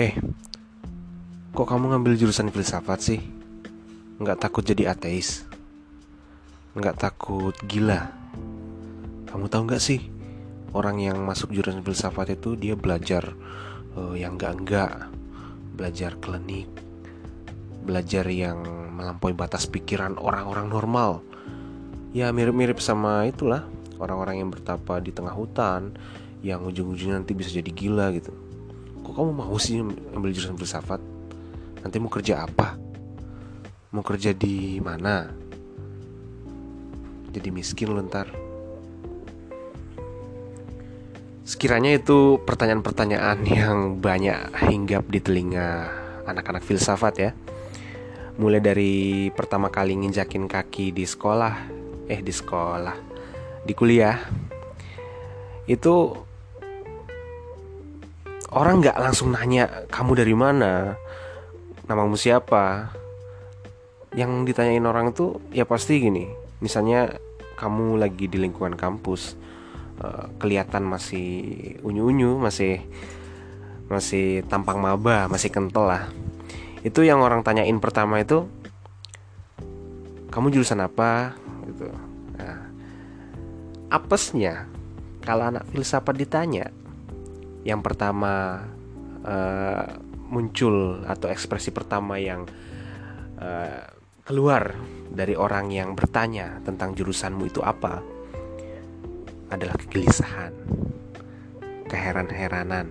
Eh, kok kamu ngambil jurusan filsafat sih? Nggak takut jadi ateis? Nggak takut gila? Kamu tahu nggak sih? Orang yang masuk jurusan filsafat itu dia belajar uh, yang enggak-enggak Belajar klinik Belajar yang melampaui batas pikiran orang-orang normal Ya mirip-mirip sama itulah Orang-orang yang bertapa di tengah hutan Yang ujung-ujungnya nanti bisa jadi gila gitu kok kamu mau sih ambil jurusan filsafat? Nanti mau kerja apa? Mau kerja di mana? Jadi miskin lo ntar. Sekiranya itu pertanyaan-pertanyaan yang banyak hinggap di telinga anak-anak filsafat ya. Mulai dari pertama kali nginjakin kaki di sekolah eh di sekolah di kuliah. Itu orang nggak langsung nanya kamu dari mana? Namamu siapa? Yang ditanyain orang itu ya pasti gini misalnya kamu lagi di lingkungan kampus uh, kelihatan masih unyu-unyu masih masih tampang maba masih kental lah. Itu yang orang tanyain pertama itu kamu jurusan apa? Gitu. Nah, apesnya kalau anak filsafat ditanya yang pertama uh, muncul atau ekspresi pertama yang uh, keluar dari orang yang bertanya tentang jurusanmu itu apa adalah kegelisahan, keheran-heranan.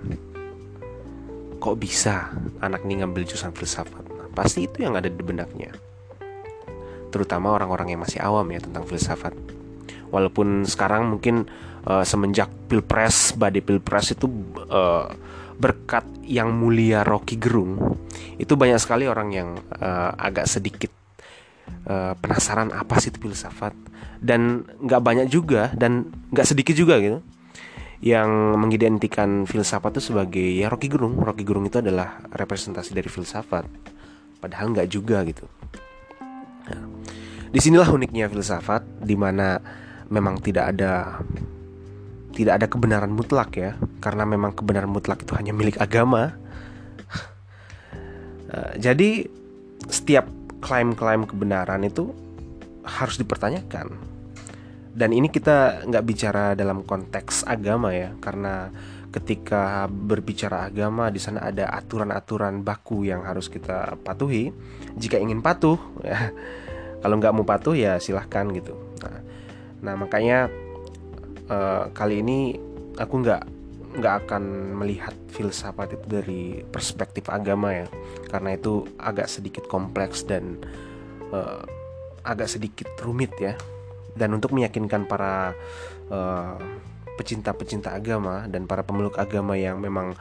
Kok bisa anak ini ngambil jurusan filsafat? Nah, pasti itu yang ada di benaknya. Terutama orang-orang yang masih awam ya tentang filsafat. Walaupun sekarang mungkin uh, semenjak pilpres badai pilpres itu uh, berkat yang mulia Rocky Gerung itu banyak sekali orang yang uh, agak sedikit uh, penasaran apa sih itu filsafat. Dan nggak banyak juga dan nggak sedikit juga gitu yang mengidentikan filsafat itu sebagai ya Rocky Gerung. Rocky Gerung itu adalah representasi dari filsafat padahal nggak juga gitu. Nah, di sinilah uniknya filsafat di mana memang tidak ada tidak ada kebenaran mutlak ya. Karena memang kebenaran mutlak itu hanya milik agama. Uh, jadi setiap klaim-klaim kebenaran itu harus dipertanyakan. Dan ini kita nggak bicara dalam konteks agama ya. Karena ketika berbicara agama di sana ada aturan-aturan baku yang harus kita patuhi. Jika ingin patuh ya kalau nggak mau patuh ya silahkan gitu nah, makanya uh, kali ini aku nggak nggak akan melihat filsafat itu dari perspektif agama ya. Karena itu agak sedikit kompleks dan uh, agak sedikit rumit ya. Dan untuk meyakinkan para uh, pecinta-pecinta agama dan para pemeluk agama yang memang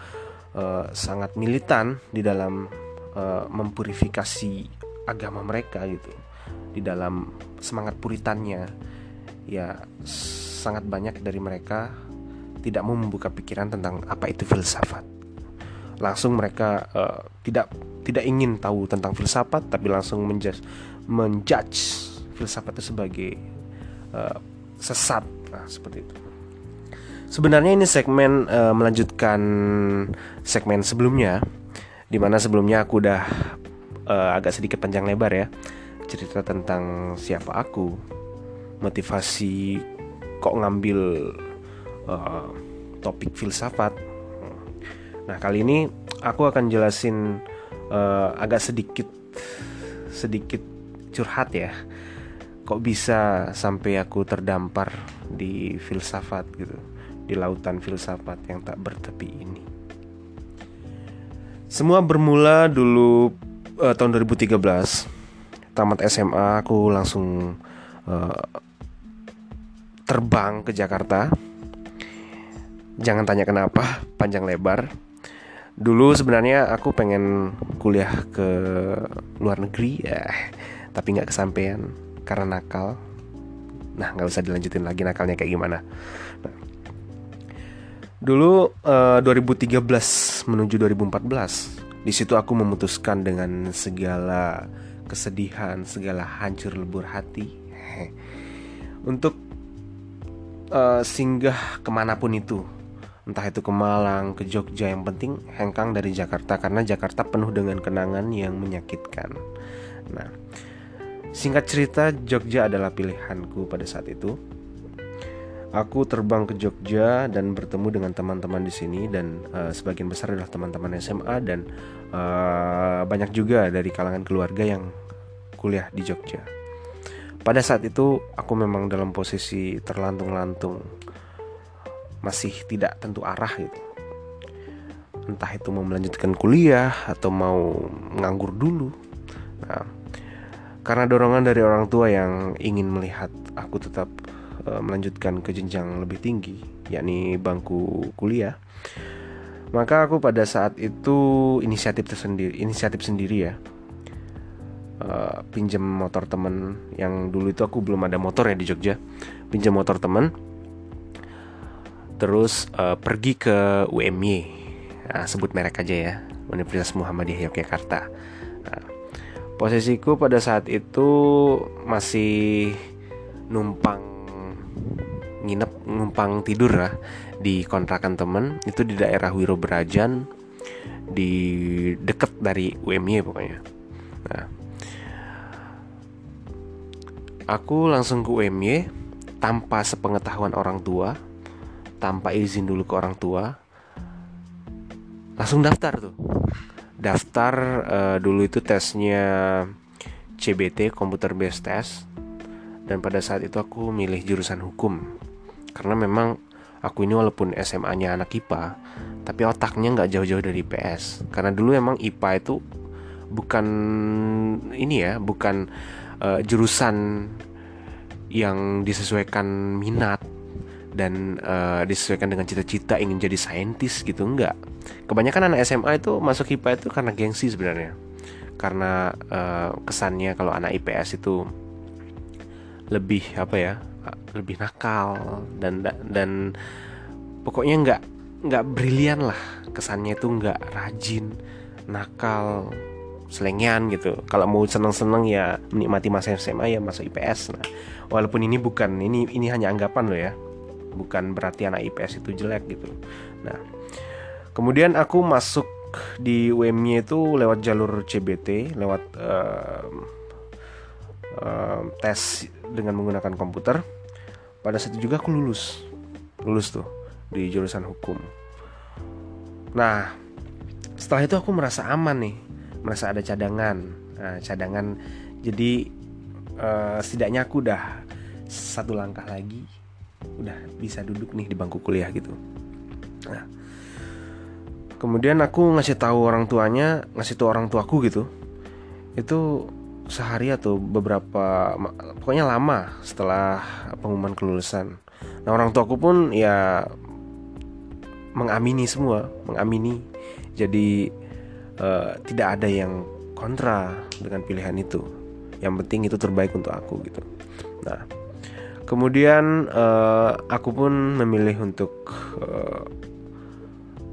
uh, sangat militan di dalam uh, mempurifikasi agama mereka gitu di dalam semangat puritannya ya sangat banyak dari mereka tidak mau membuka pikiran tentang apa itu filsafat. Langsung mereka uh, tidak tidak ingin tahu tentang filsafat, tapi langsung menjudge, menjudge filsafat itu sebagai uh, sesat, nah, seperti itu. Sebenarnya ini segmen uh, melanjutkan segmen sebelumnya, di mana sebelumnya aku udah uh, agak sedikit panjang lebar ya cerita tentang siapa aku, motivasi kok ngambil uh, topik filsafat. Nah kali ini aku akan jelasin uh, agak sedikit sedikit curhat ya. Kok bisa sampai aku terdampar di filsafat gitu, di lautan filsafat yang tak bertepi ini. Semua bermula dulu uh, tahun 2013 tamat SMA aku langsung uh, terbang ke Jakarta. Jangan tanya kenapa, panjang lebar. Dulu sebenarnya aku pengen kuliah ke luar negeri ya, tapi nggak kesampaian karena nakal. Nah, nggak usah dilanjutin lagi nakalnya kayak gimana. Nah, dulu uh, 2013 menuju 2014, di situ aku memutuskan dengan segala kesedihan, segala hancur lebur hati untuk uh, singgah ke mana pun itu entah itu ke Malang, ke Jogja yang penting hengkang dari Jakarta karena Jakarta penuh dengan kenangan yang menyakitkan. Nah, singkat cerita Jogja adalah pilihanku pada saat itu. Aku terbang ke Jogja dan bertemu dengan teman-teman di sini dan uh, sebagian besar adalah teman-teman SMA dan uh, banyak juga dari kalangan keluarga yang kuliah di Jogja. Pada saat itu aku memang dalam posisi terlantung-lantung. Masih tidak tentu arah gitu. Entah itu mau melanjutkan kuliah atau mau nganggur dulu. Nah karena dorongan dari orang tua yang ingin melihat aku tetap uh, melanjutkan ke jenjang lebih tinggi yakni bangku kuliah maka aku pada saat itu inisiatif tersendiri inisiatif sendiri ya uh, pinjam motor temen yang dulu itu aku belum ada motor ya di Jogja. Pinjam motor temen. Terus uh, pergi ke UMY nah, sebut merek aja ya. Universitas Muhammadiyah Yogyakarta. Nah, posisiku pada saat itu masih numpang nginep numpang tidur lah di kontrakan temen. Itu di daerah Wiro Berajan di deket dari UMY pokoknya. Nah aku langsung ke UMY tanpa sepengetahuan orang tua tanpa izin dulu ke orang tua. Langsung daftar tuh. Daftar uh, dulu itu tesnya CBT Computer Based Test. Dan pada saat itu aku milih jurusan hukum. Karena memang aku ini walaupun SMA-nya anak IPA tapi otaknya nggak jauh-jauh dari PS karena dulu emang IPA itu bukan ini ya bukan uh, jurusan yang disesuaikan minat dan uh, disesuaikan dengan cita-cita ingin jadi saintis gitu enggak. Kebanyakan anak SMA itu masuk IPA itu karena gengsi sebenarnya. Karena uh, kesannya kalau anak IPS itu lebih apa ya lebih nakal dan dan pokoknya nggak nggak brilian lah. Kesannya itu nggak rajin nakal selengian gitu. Kalau mau seneng-seneng ya menikmati masa SMA ya masuk IPS nah walaupun ini bukan ini ini hanya anggapan loh ya. Bukan berarti anak IPS itu jelek gitu. Nah kemudian aku masuk di UM-nya itu lewat jalur CBT lewat uh, uh, tes dengan menggunakan komputer. Pada saat itu juga aku lulus lulus tuh di jurusan hukum. Nah setelah itu aku merasa aman nih merasa ada cadangan. Nah, cadangan jadi uh, setidaknya aku udah satu langkah lagi udah bisa duduk nih di bangku kuliah gitu. Nah kemudian aku ngasih tahu orang tuanya ngasih tahu orang tuaku gitu. Itu sehari atau beberapa pokoknya lama setelah pengumuman kelulusan. Nah orang tuaku pun ya mengamini semua mengamini. Jadi uh, tidak ada yang kontra dengan pilihan itu yang penting itu terbaik untuk aku gitu nah Kemudian uh, aku pun memilih untuk uh,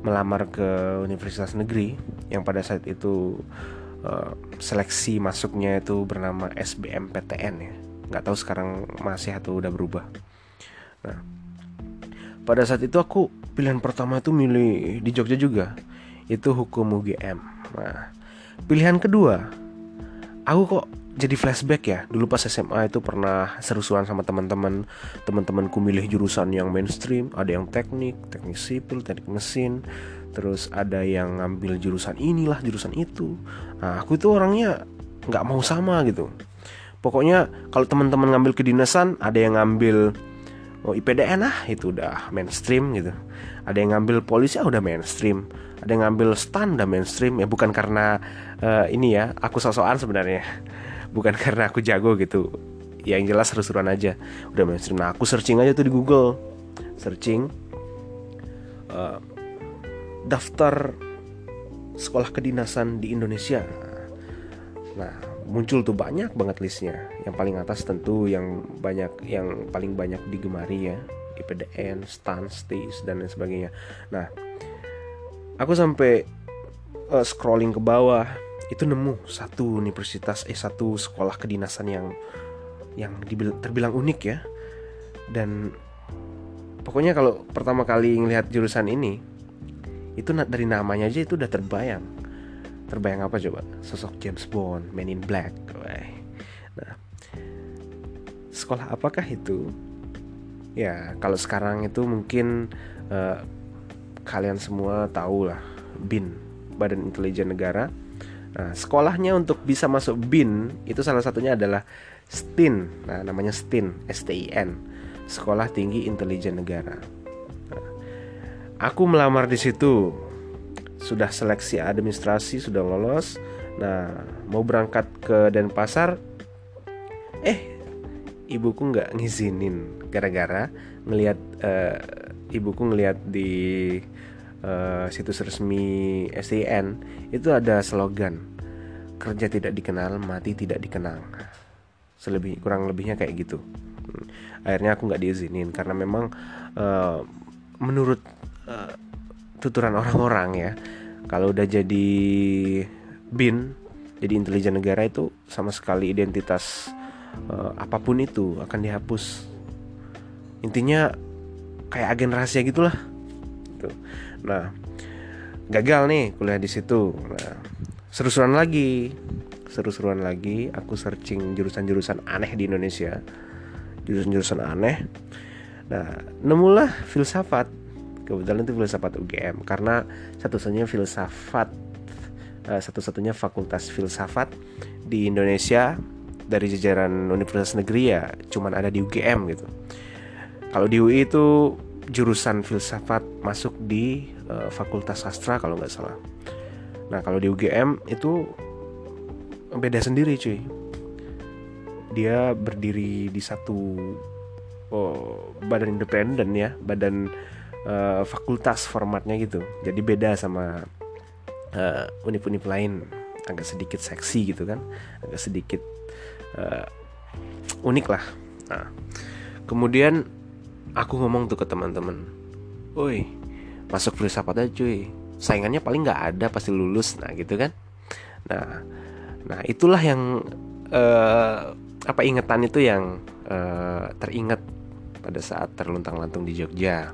melamar ke universitas negeri yang pada saat itu uh, seleksi masuknya itu bernama SBMPTN ya. Nggak tahu sekarang masih atau udah berubah. Nah, pada saat itu aku pilihan pertama itu milih di Jogja juga. Itu hukum UGM. Nah, pilihan kedua, aku kok jadi flashback ya. Dulu pas SMA itu pernah seru-seruan sama teman-teman. Teman-temanku milih jurusan yang mainstream. Ada yang teknik teknik sipil teknik mesin. Terus ada yang ngambil jurusan inilah jurusan itu. Nah aku itu orangnya nggak mau sama gitu. Pokoknya kalau teman-teman ngambil kedinasan ada yang ngambil oh IPDN ah itu udah mainstream gitu. Ada yang ngambil polisi ah udah mainstream. Ada yang ngambil stan udah mainstream. Ya bukan karena uh, ini ya aku sosokan sebenarnya. Bukan karena aku jago gitu. Ya yang jelas seru-seruan aja. Udah mainstream. Nah aku searching aja tuh di Google. Searching uh, daftar sekolah kedinasan di Indonesia. Nah muncul tuh banyak banget listnya. Yang paling atas tentu yang banyak yang paling banyak digemari ya IPDN, STAN, STIS dan lain sebagainya. Nah, aku sampai uh, scrolling ke bawah itu nemu satu universitas eh satu sekolah kedinasan yang yang terbilang unik ya. Dan pokoknya kalau pertama kali ngelihat jurusan ini itu dari namanya aja itu udah terbayang terbayang apa coba? Sosok James Bond Men in Black nah sekolah apakah itu? Ya kalau sekarang itu mungkin uh, kalian semua tahu lah BIN Badan Intelijen Negara. Nah sekolahnya untuk bisa masuk BIN itu salah satunya adalah STIN nah namanya STIN STIN Sekolah Tinggi Intelijen Negara. Nah, aku melamar di situ sudah seleksi administrasi sudah lolos. Nah mau berangkat ke Denpasar eh ibuku nggak ngizinin. Gara-gara ngelihat uh, ibuku ngelihat di uh, situs resmi STN itu ada slogan kerja tidak dikenal mati tidak dikenang. Selebih kurang lebihnya kayak gitu. Hmm. akhirnya aku nggak diizinin karena memang uh, menurut tuturan orang-orang ya. Kalau udah jadi bin jadi intelijen negara itu sama sekali identitas uh, apa pun itu akan dihapus. Intinya kayak agen rahasia gitulah. Gitu. nah gagal nih kuliah di situ. Nah seru-seruan lagi. Seru-seruan lagi aku searching jurusan-jurusan aneh di Indonesia. Jurusan-jurusan aneh. Nah nemulah filsafat kebetulan itu filsafat UGM karena satu-satunya filsafat uh, satu-satunya fakultas filsafat di Indonesia dari jajaran universitas negeri ya cuman ada di UGM gitu. Kalau di UI itu jurusan filsafat masuk di uh, fakultas sastra kalau nggak salah. Nah kalau di UGM itu beda sendiri cuy. Dia berdiri di satu oh, badan independen ya badan uh, fakultas formatnya gitu. Jadi beda sama uh, univ-univ lain. Agak sedikit seksi gitu kan. Agak sedikit uh, unik lah. Nah kemudian aku ngomong tuh ke teman-teman. Woi masuk filsafat aja cuy. Saingannya paling nggak ada pasti lulus. Nah gitu kan. Nah nah itulah yang uh, apa ingatan itu yang uh, teringat pada saat terluntang-lantung di Jogja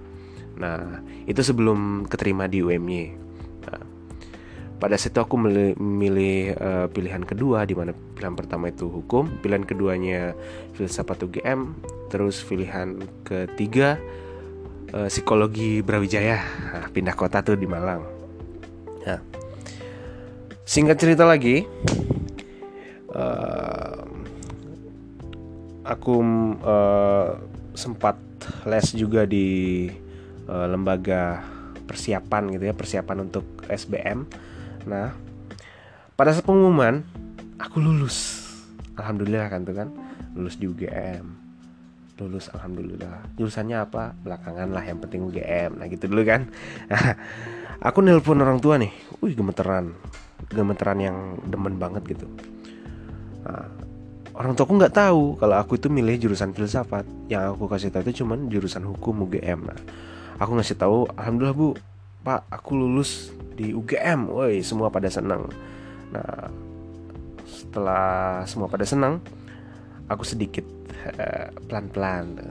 Nah, itu sebelum keterima di UMY. Nah, pada situ aku memilih uh, pilihan kedua di mana pilihan pertama itu hukum, pilihan keduanya filsafat UGM, terus pilihan ketiga uh, psikologi Brawijaya. Nah, pindah kota tuh di Malang. Nah, singkat cerita lagi, uh, aku uh, sempat les juga di uh, lembaga persiapan gitu ya persiapan untuk SBM nah pada saat pengumuman aku lulus. Alhamdulillah kan tuh kan? Lulus di UGM lulus alhamdulillah. Jurusannya apa? Belakangan lah yang penting UGM nah gitu dulu kan? Aku nelpon orang tua nih. Wih gemeteran. Gemeteran yang demen banget gitu. Nah, orang tuaku nggak tahu kalau aku itu milih jurusan filsafat. Yang aku kasih tahu itu cuman jurusan hukum UGM nah aku ngasih tahu alhamdulillah bu. Pak aku lulus di UGM woi semua pada senang. Nah setelah semua pada senang aku sedikit uh, pelan-pelan.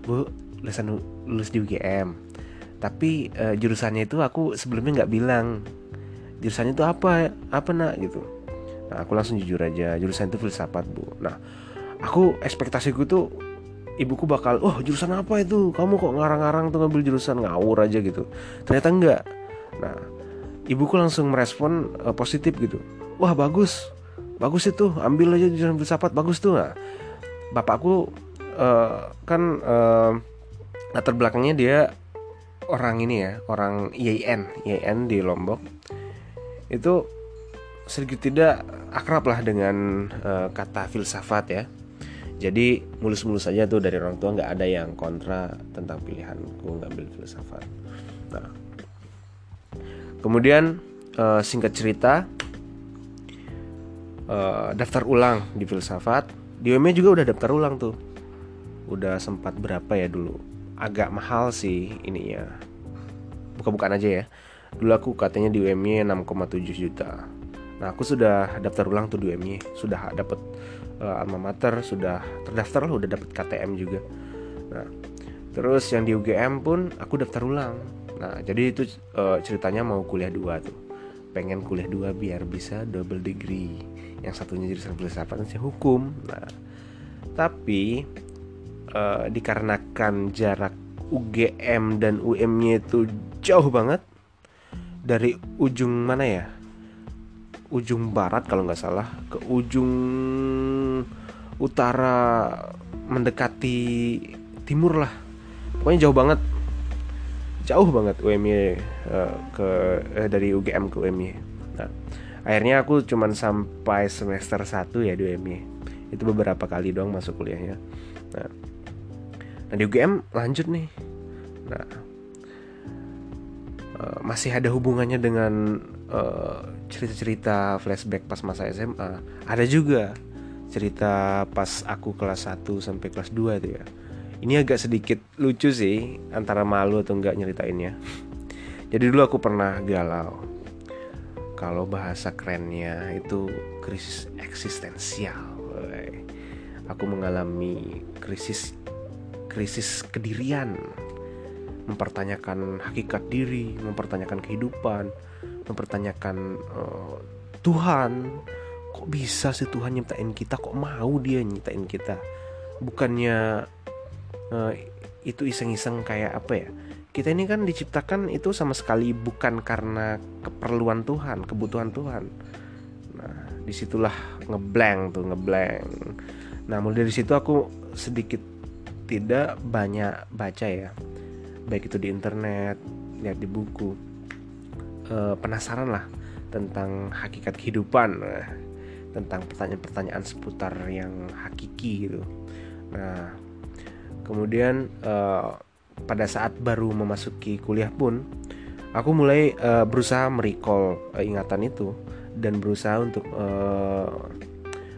Bu lulusan lulus di UGM tapi uh, jurusannya itu aku sebelumnya nggak bilang. Jurusannya itu apa? Apa nak? Gitu. Nah aku langsung jujur aja jurusan itu filsafat bu. Nah aku ekspektasiku tuh ibuku bakal oh jurusan apa itu? Kamu kok ngarang-ngarang tuh ngambil jurusan ngawur aja gitu. Ternyata enggak. Nah ibuku langsung merespon uh, positif gitu. Wah bagus. Bagus itu. Ambil aja jurusan filsafat bagus tuh. Nah bapakku uh, kan uh, latar belakangnya dia orang ini ya orang IAIN IAIN di Lombok. Itu sedikit tidak akrab lah dengan uh, kata filsafat ya jadi mulus-mulus saja tuh dari orang tua nggak ada yang kontra tentang pilihanku ngambil filsafat. Nah. Kemudian uh, singkat cerita uh, daftar ulang di filsafat. Di UMY juga udah daftar ulang tuh. Udah sempat berapa ya dulu? Agak mahal sih ininya. Buka-bukaan aja ya. Dulu aku katanya di UMY 6,7 juta. Nah aku sudah daftar ulang tuh di UMY sudah dapet uh, alma mater sudah terdaftar lah udah dapat KTM juga. Nah terus yang di UGM pun aku daftar ulang. Nah jadi itu uh, ceritanya mau kuliah dua tuh. Pengen kuliah dua biar bisa double degree. Yang satunya jurusan filsafat dan hukum. Nah tapi uh, dikarenakan jarak UGM dan UM-nya itu jauh banget dari ujung mana ya ujung barat kalau nggak salah ke ujung utara mendekati timur lah. Pokoknya jauh banget. Jauh banget UMY uh, eh, ke uh, dari UGM ke UMY nah akhirnya aku cuman sampai semester 1 ya di UMY itu beberapa kali doang masuk kuliahnya. Nah nah di UGM lanjut nih. Nah uh, masih ada hubungannya dengan cerita-cerita uh, flashback pas masa SMA ada juga cerita pas aku kelas 1 sampai kelas 2 itu ya. Ini agak sedikit lucu sih antara malu atau enggak nyeritainnya. Jadi dulu aku pernah galau. Kalau bahasa kerennya itu krisis eksistensial. Aku mengalami krisis krisis kedirian. Mempertanyakan hakikat diri, mempertanyakan kehidupan, mempertanyakan uh, Tuhan, kok bisa sih Tuhan nyiptain kita? Kok mau dia nyiptain kita? Bukannya uh, itu iseng-iseng kayak apa ya? Kita ini kan diciptakan itu sama sekali bukan karena keperluan Tuhan kebutuhan Tuhan. Nah di situlah ngeblank tuh ngeblank nah mulai dari situ aku sedikit tidak banyak baca ya. Baik itu di internet lihat di buku uh, penasaran lah tentang hakikat kehidupan tentang pertanyaan-pertanyaan seputar yang hakiki gitu. Nah, kemudian uh, pada saat baru memasuki kuliah pun, aku mulai uh, berusaha merecall uh, ingatan itu dan berusaha untuk uh,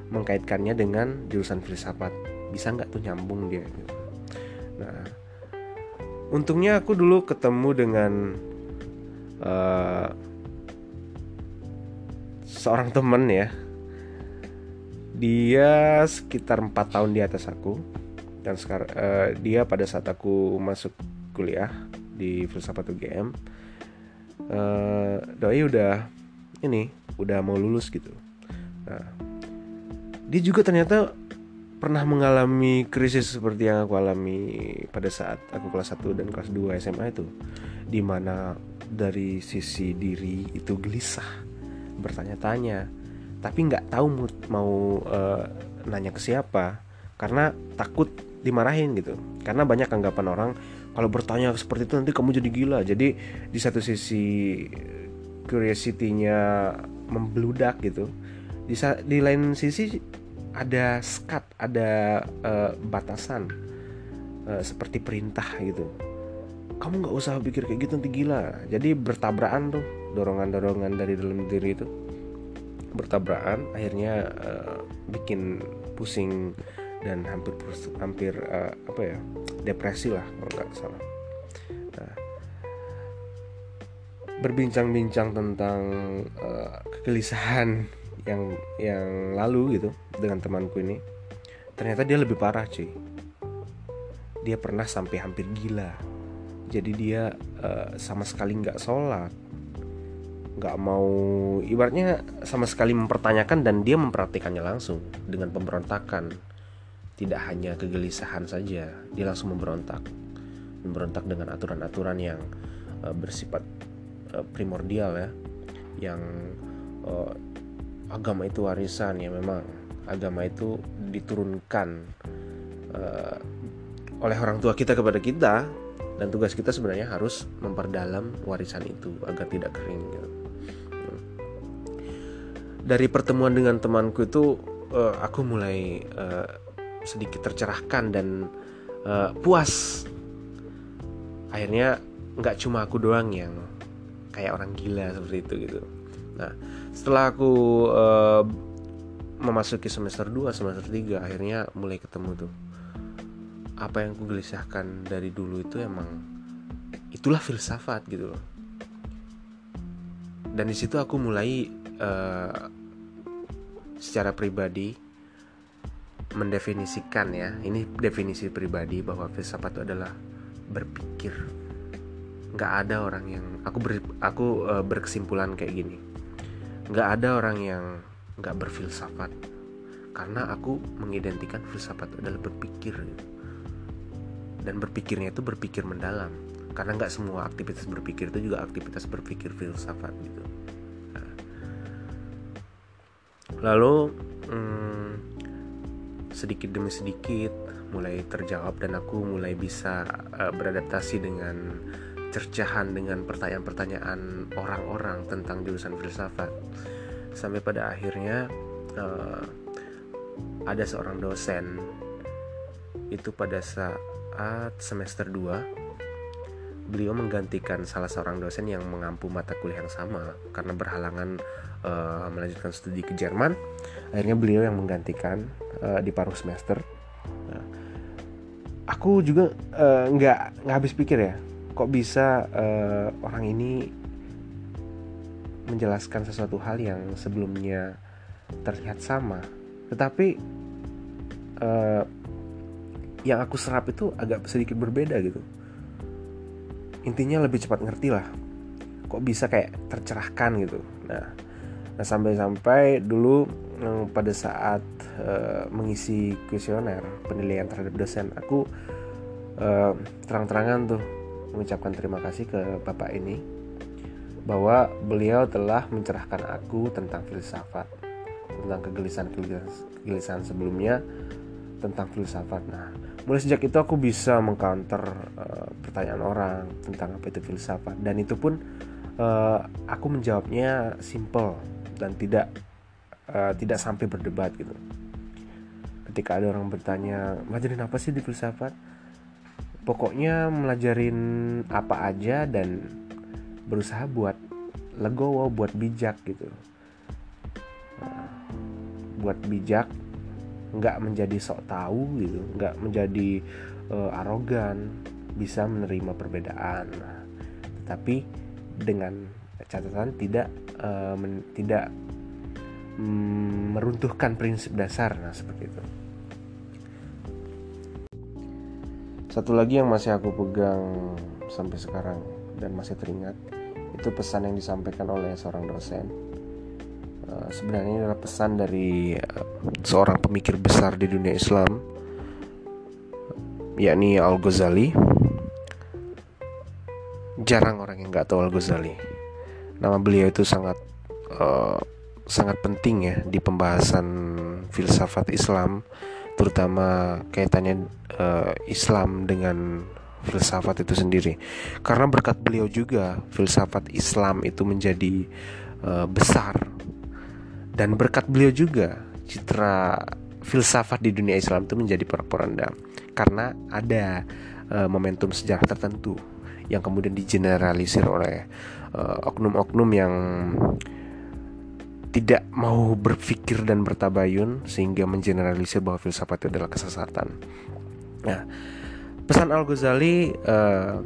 mengkaitkannya dengan jurusan filsafat. Bisa nggak tuh nyambung dia? Gitu. Nah, untungnya aku dulu ketemu dengan uh, seorang teman ya. Dia sekitar empat tahun di atas aku. Dan sekarang uh, dia pada saat aku masuk kuliah di filsafat UGM uh, doi udah ini udah mau lulus gitu. Nah dia juga ternyata pernah mengalami krisis seperti yang aku alami pada saat aku kelas 1 dan kelas 2 SMA itu di mana dari sisi diri itu gelisah bertanya-tanya. Tapi nggak tahu mau uh, nanya ke siapa karena takut dimarahin gitu. Karena banyak anggapan orang kalau bertanya seperti itu nanti kamu jadi gila. Jadi di satu sisi curiosity-nya membludak gitu. Di, di lain sisi ada skat ada uh, batasan uh, seperti perintah gitu kamu nggak usah pikir kayak gitu nanti gila. Jadi bertabrakan tuh dorongan-dorongan dari dalam diri itu. Bertabrakan akhirnya uh, bikin pusing dan hampir hampir uh, apa ya depresi lah kalau nggak salah. Nah, berbincang-bincang tentang uh, kegelisahan yang yang lalu gitu dengan temanku ini ternyata dia lebih parah cuy. Dia pernah sampai hampir gila jadi dia uh, sama sekali nggak sholat. Nggak mau ibaratnya sama sekali mempertanyakan dan dia memperhatikannya langsung dengan pemberontakan. Tidak hanya kegelisahan saja dia langsung memberontak. Memberontak dengan aturan-aturan yang uh, bersifat uh, primordial ya. Yang uh, agama itu warisan ya memang agama itu diturunkan uh, oleh orang tua kita kepada kita dan tugas kita sebenarnya harus memperdalam warisan itu agar tidak kering gitu. Dari pertemuan dengan temanku itu uh, aku mulai uh, sedikit tercerahkan dan uh, puas. Akhirnya nggak cuma aku doang yang kayak orang gila seperti itu gitu. Nah setelah aku memasuki semester 2 semester 3 akhirnya mulai ketemu tuh apa yang aku gelisahkan dari dulu itu emang itulah filsafat gitu loh. Dan di situ aku mulai uh, secara pribadi mendefinisikan ya. Ini definisi pribadi bahwa filsafat itu adalah berpikir. Nggak ada orang yang aku ber, aku uh, berkesimpulan kayak gini. Nggak ada orang yang nggak berfilsafat. Karena aku mengidentikan filsafat adalah berpikir dan berpikirnya itu berpikir mendalam. Karena nggak semua aktivitas berpikir itu juga aktivitas berpikir filsafat gitu. Nah. lalu hmm, sedikit demi sedikit mulai terjawab dan aku mulai bisa uh, beradaptasi dengan cercahan dengan pertanyaan-pertanyaan orang-orang tentang jurusan filsafat. Sampai pada akhirnya uh, ada seorang dosen itu pada saat semester 2 beliau menggantikan salah seorang dosen yang mengampu mata kuliah yang sama karena berhalangan uh, melanjutkan studi ke Jerman. Akhirnya beliau yang menggantikan uh, di paruh semester. Nah, aku juga nggak uh, nggak habis pikir ya kok bisa uh, orang ini menjelaskan sesuatu hal yang sebelumnya terlihat sama. Tetapi uh, yang aku serap itu agak sedikit berbeda gitu intinya lebih cepat ngerti lah kok bisa kayak tercerahkan gitu nah nah sampai-sampai dulu um, pada saat uh, mengisi kuesioner penilaian terhadap dosen aku uh, terang-terangan tuh mengucapkan terima kasih ke bapak ini bahwa beliau telah mencerahkan aku tentang filsafat tentang kegelisahan-kegelisahan sebelumnya tentang filsafat. Nah, mulai sejak itu aku bisa mengcounter uh, pertanyaan orang tentang apa itu filsafat dan itu pun uh, aku menjawabnya simple dan tidak uh, tidak sampai berdebat gitu. Ketika ada orang bertanya, "Ngajarin apa sih di filsafat?" Pokoknya melajarin apa aja dan berusaha buat legowo, buat bijak gitu buat bijak nggak menjadi sok tahu gitu nggak menjadi uh, arogan bisa menerima perbedaan. Tetapi dengan catatan tidak uh, men, tidak mm, meruntuhkan prinsip dasar. Nah seperti itu. Satu lagi yang masih aku pegang sampai sekarang dan masih teringat itu pesan yang disampaikan oleh seorang dosen Eh, sebenarnya ini adalah pesan dari uh, seorang pemikir besar di dunia Islam yakni Al Ghazali. Jarang orang yang nggak tahu Al Ghazali. Nama beliau itu sangat uh, sangat penting ya di pembahasan filsafat Islam terutama kaitannya uh, Islam dengan filsafat itu sendiri. Karena berkat beliau juga filsafat Islam itu menjadi uh, besar dan berkat beliau juga citra filsafat di dunia Islam itu menjadi porak-poranda karena ada uh, momentum sejarah tertentu yang kemudian digeneralisir oleh uh, oknum-oknum yang tidak mau berpikir dan bertabayun sehingga mengeneralisir bahwa filsafat itu adalah kesesatan. Nah, pesan Al Ghazali uh,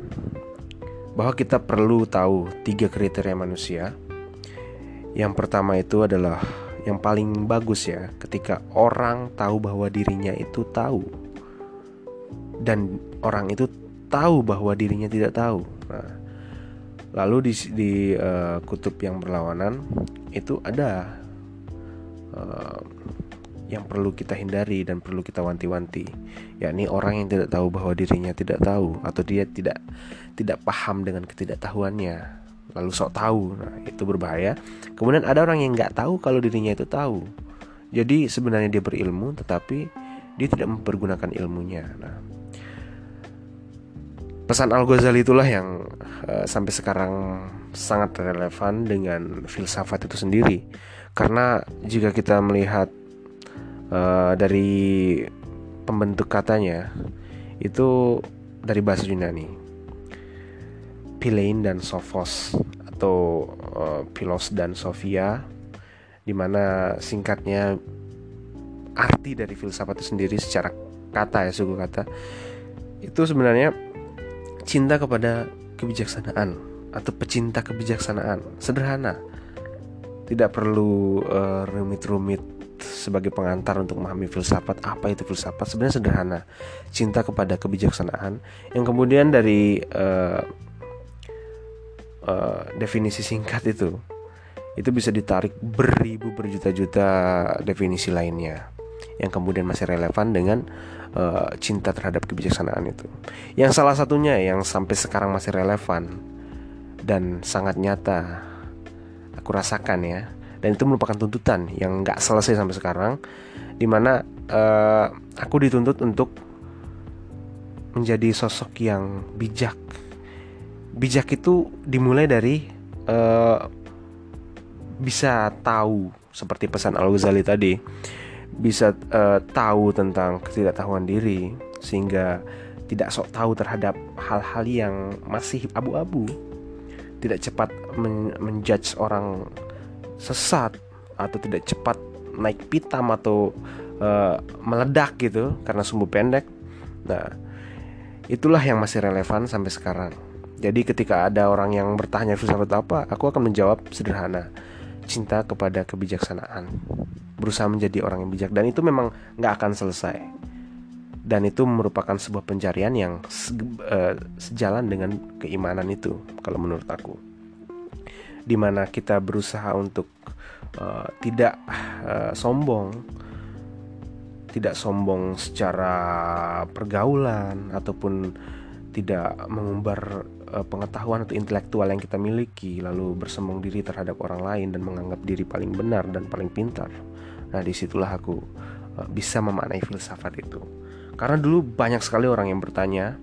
bahwa kita perlu tahu tiga kriteria manusia yang pertama itu adalah yang paling bagus ya, ketika orang tahu bahwa dirinya itu tahu. Dan orang itu tahu bahwa dirinya tidak tahu. Nah, lalu di, di uh, kutub yang berlawanan itu ada uh, yang perlu kita hindari dan perlu kita wanti-wanti, yakni orang yang tidak tahu bahwa dirinya tidak tahu atau dia tidak tidak paham dengan ketidaktahuannya lalu sok tahu. Nah itu berbahaya. Kemudian ada orang yang nggak tahu kalau dirinya itu tahu. Jadi sebenarnya dia berilmu tetapi dia tidak mempergunakan ilmunya. Nah pesan Al Ghazali itulah yang uh, sampai sekarang sangat relevan dengan filsafat itu sendiri. Karena jika kita melihat uh, dari pembentuk katanya itu dari bahasa Yunani Pilein dan Sophos atau uh, Pilos dan Sofia di mana singkatnya arti dari filsafat itu sendiri secara kata ya suku kata itu sebenarnya cinta kepada kebijaksanaan atau pecinta kebijaksanaan. Sederhana. Tidak perlu uh, rumit-rumit sebagai pengantar untuk memahami filsafat apa itu filsafat. Sebenarnya sederhana. Cinta kepada kebijaksanaan. Yang kemudian dari uh, uh, definisi singkat itu itu bisa ditarik beribu berjuta-juta definisi lainnya yang kemudian masih relevan dengan uh, cinta terhadap kebijaksanaan itu. Yang salah satunya yang sampai sekarang masih relevan dan sangat nyata aku rasakan ya dan itu merupakan tuntutan yang nggak selesai sampai sekarang di mana uh, aku dituntut untuk menjadi sosok yang bijak bijak itu dimulai dari uh, bisa tahu seperti pesan Al Ghazali tadi bisa uh, tahu tentang ketidaktahuan diri sehingga tidak sok tahu terhadap hal-hal yang masih abu-abu tidak cepat men menjudge orang sesat atau tidak cepat naik pitam atau uh, meledak gitu karena sumbu pendek. Nah, itulah yang masih relevan sampai sekarang. Jadi ketika ada orang yang bertanya filsafat apa, aku akan menjawab sederhana, cinta kepada kebijaksanaan, berusaha menjadi orang yang bijak. Dan itu memang nggak akan selesai. Dan itu merupakan sebuah pencarian yang uh, sejalan dengan keimanan itu, kalau menurut aku. Di mana kita berusaha untuk uh, tidak uh, sombong. Tidak sombong secara pergaulan ataupun tidak mengumbar uh, pengetahuan atau intelektual yang kita miliki lalu bersombong diri terhadap orang lain dan menganggap diri paling benar dan paling pintar nah di situlah aku uh, bisa memaknai filsafat itu karena dulu banyak sekali orang yang bertanya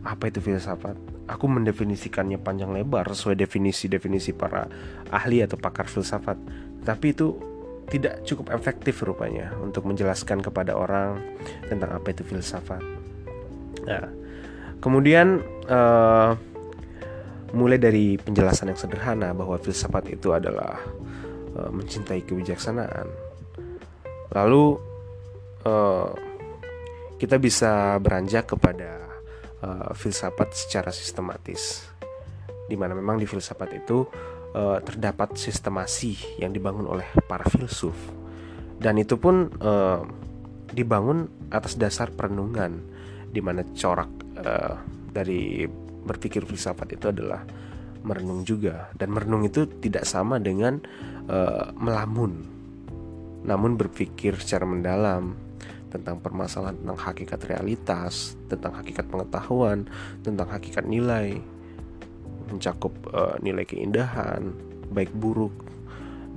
apa itu filsafat aku mendefinisikannya panjang lebar sesuai definisi-definisi para ahli atau pakar filsafat. Tapi itu tidak cukup efektif rupanya untuk menjelaskan kepada orang tentang apa itu filsafat. Nah, kemudian uh, mulai dari penjelasan yang sederhana bahwa filsafat itu adalah uh, mencintai kebijaksanaan. Lalu uh, kita bisa beranjak kepada uh, filsafat secara sistematis di mana memang di filsafat itu uh, terdapat sistemasi yang dibangun oleh para filsuf dan itu pun uh, dibangun atas dasar perenungan di mana corak uh, dari berpikir filsafat itu adalah merenung juga. Dan merenung itu tidak sama dengan uh, melamun. Namun berpikir secara mendalam tentang permasalahan tentang hakikat realitas, tentang hakikat pengetahuan, tentang hakikat nilai, mencakup uh, nilai keindahan, baik buruk,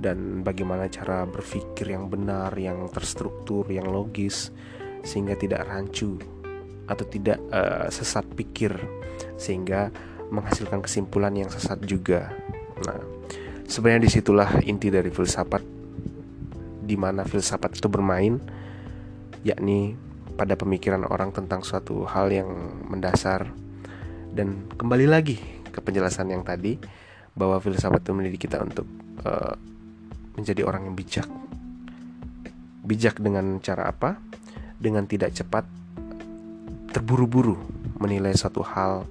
dan bagaimana cara berpikir yang benar, yang terstruktur, yang logis, sehingga tidak rancu atau tidak uh, sesat pikir, sehingga menghasilkan kesimpulan yang sesat juga. Nah, sebenarnya di situlah inti dari filsafat, di mana filsafat itu bermain yakni pada pemikiran orang tentang suatu hal yang mendasar. Dan kembali lagi ke penjelasan yang tadi bahwa filsafat itu mendidik kita untuk uh, menjadi orang yang bijak. Bijak dengan cara apa? Dengan tidak cepat terburu-buru menilai suatu hal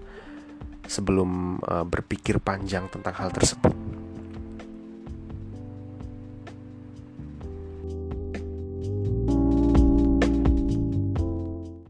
sebelum uh, berpikir panjang tentang hal tersebut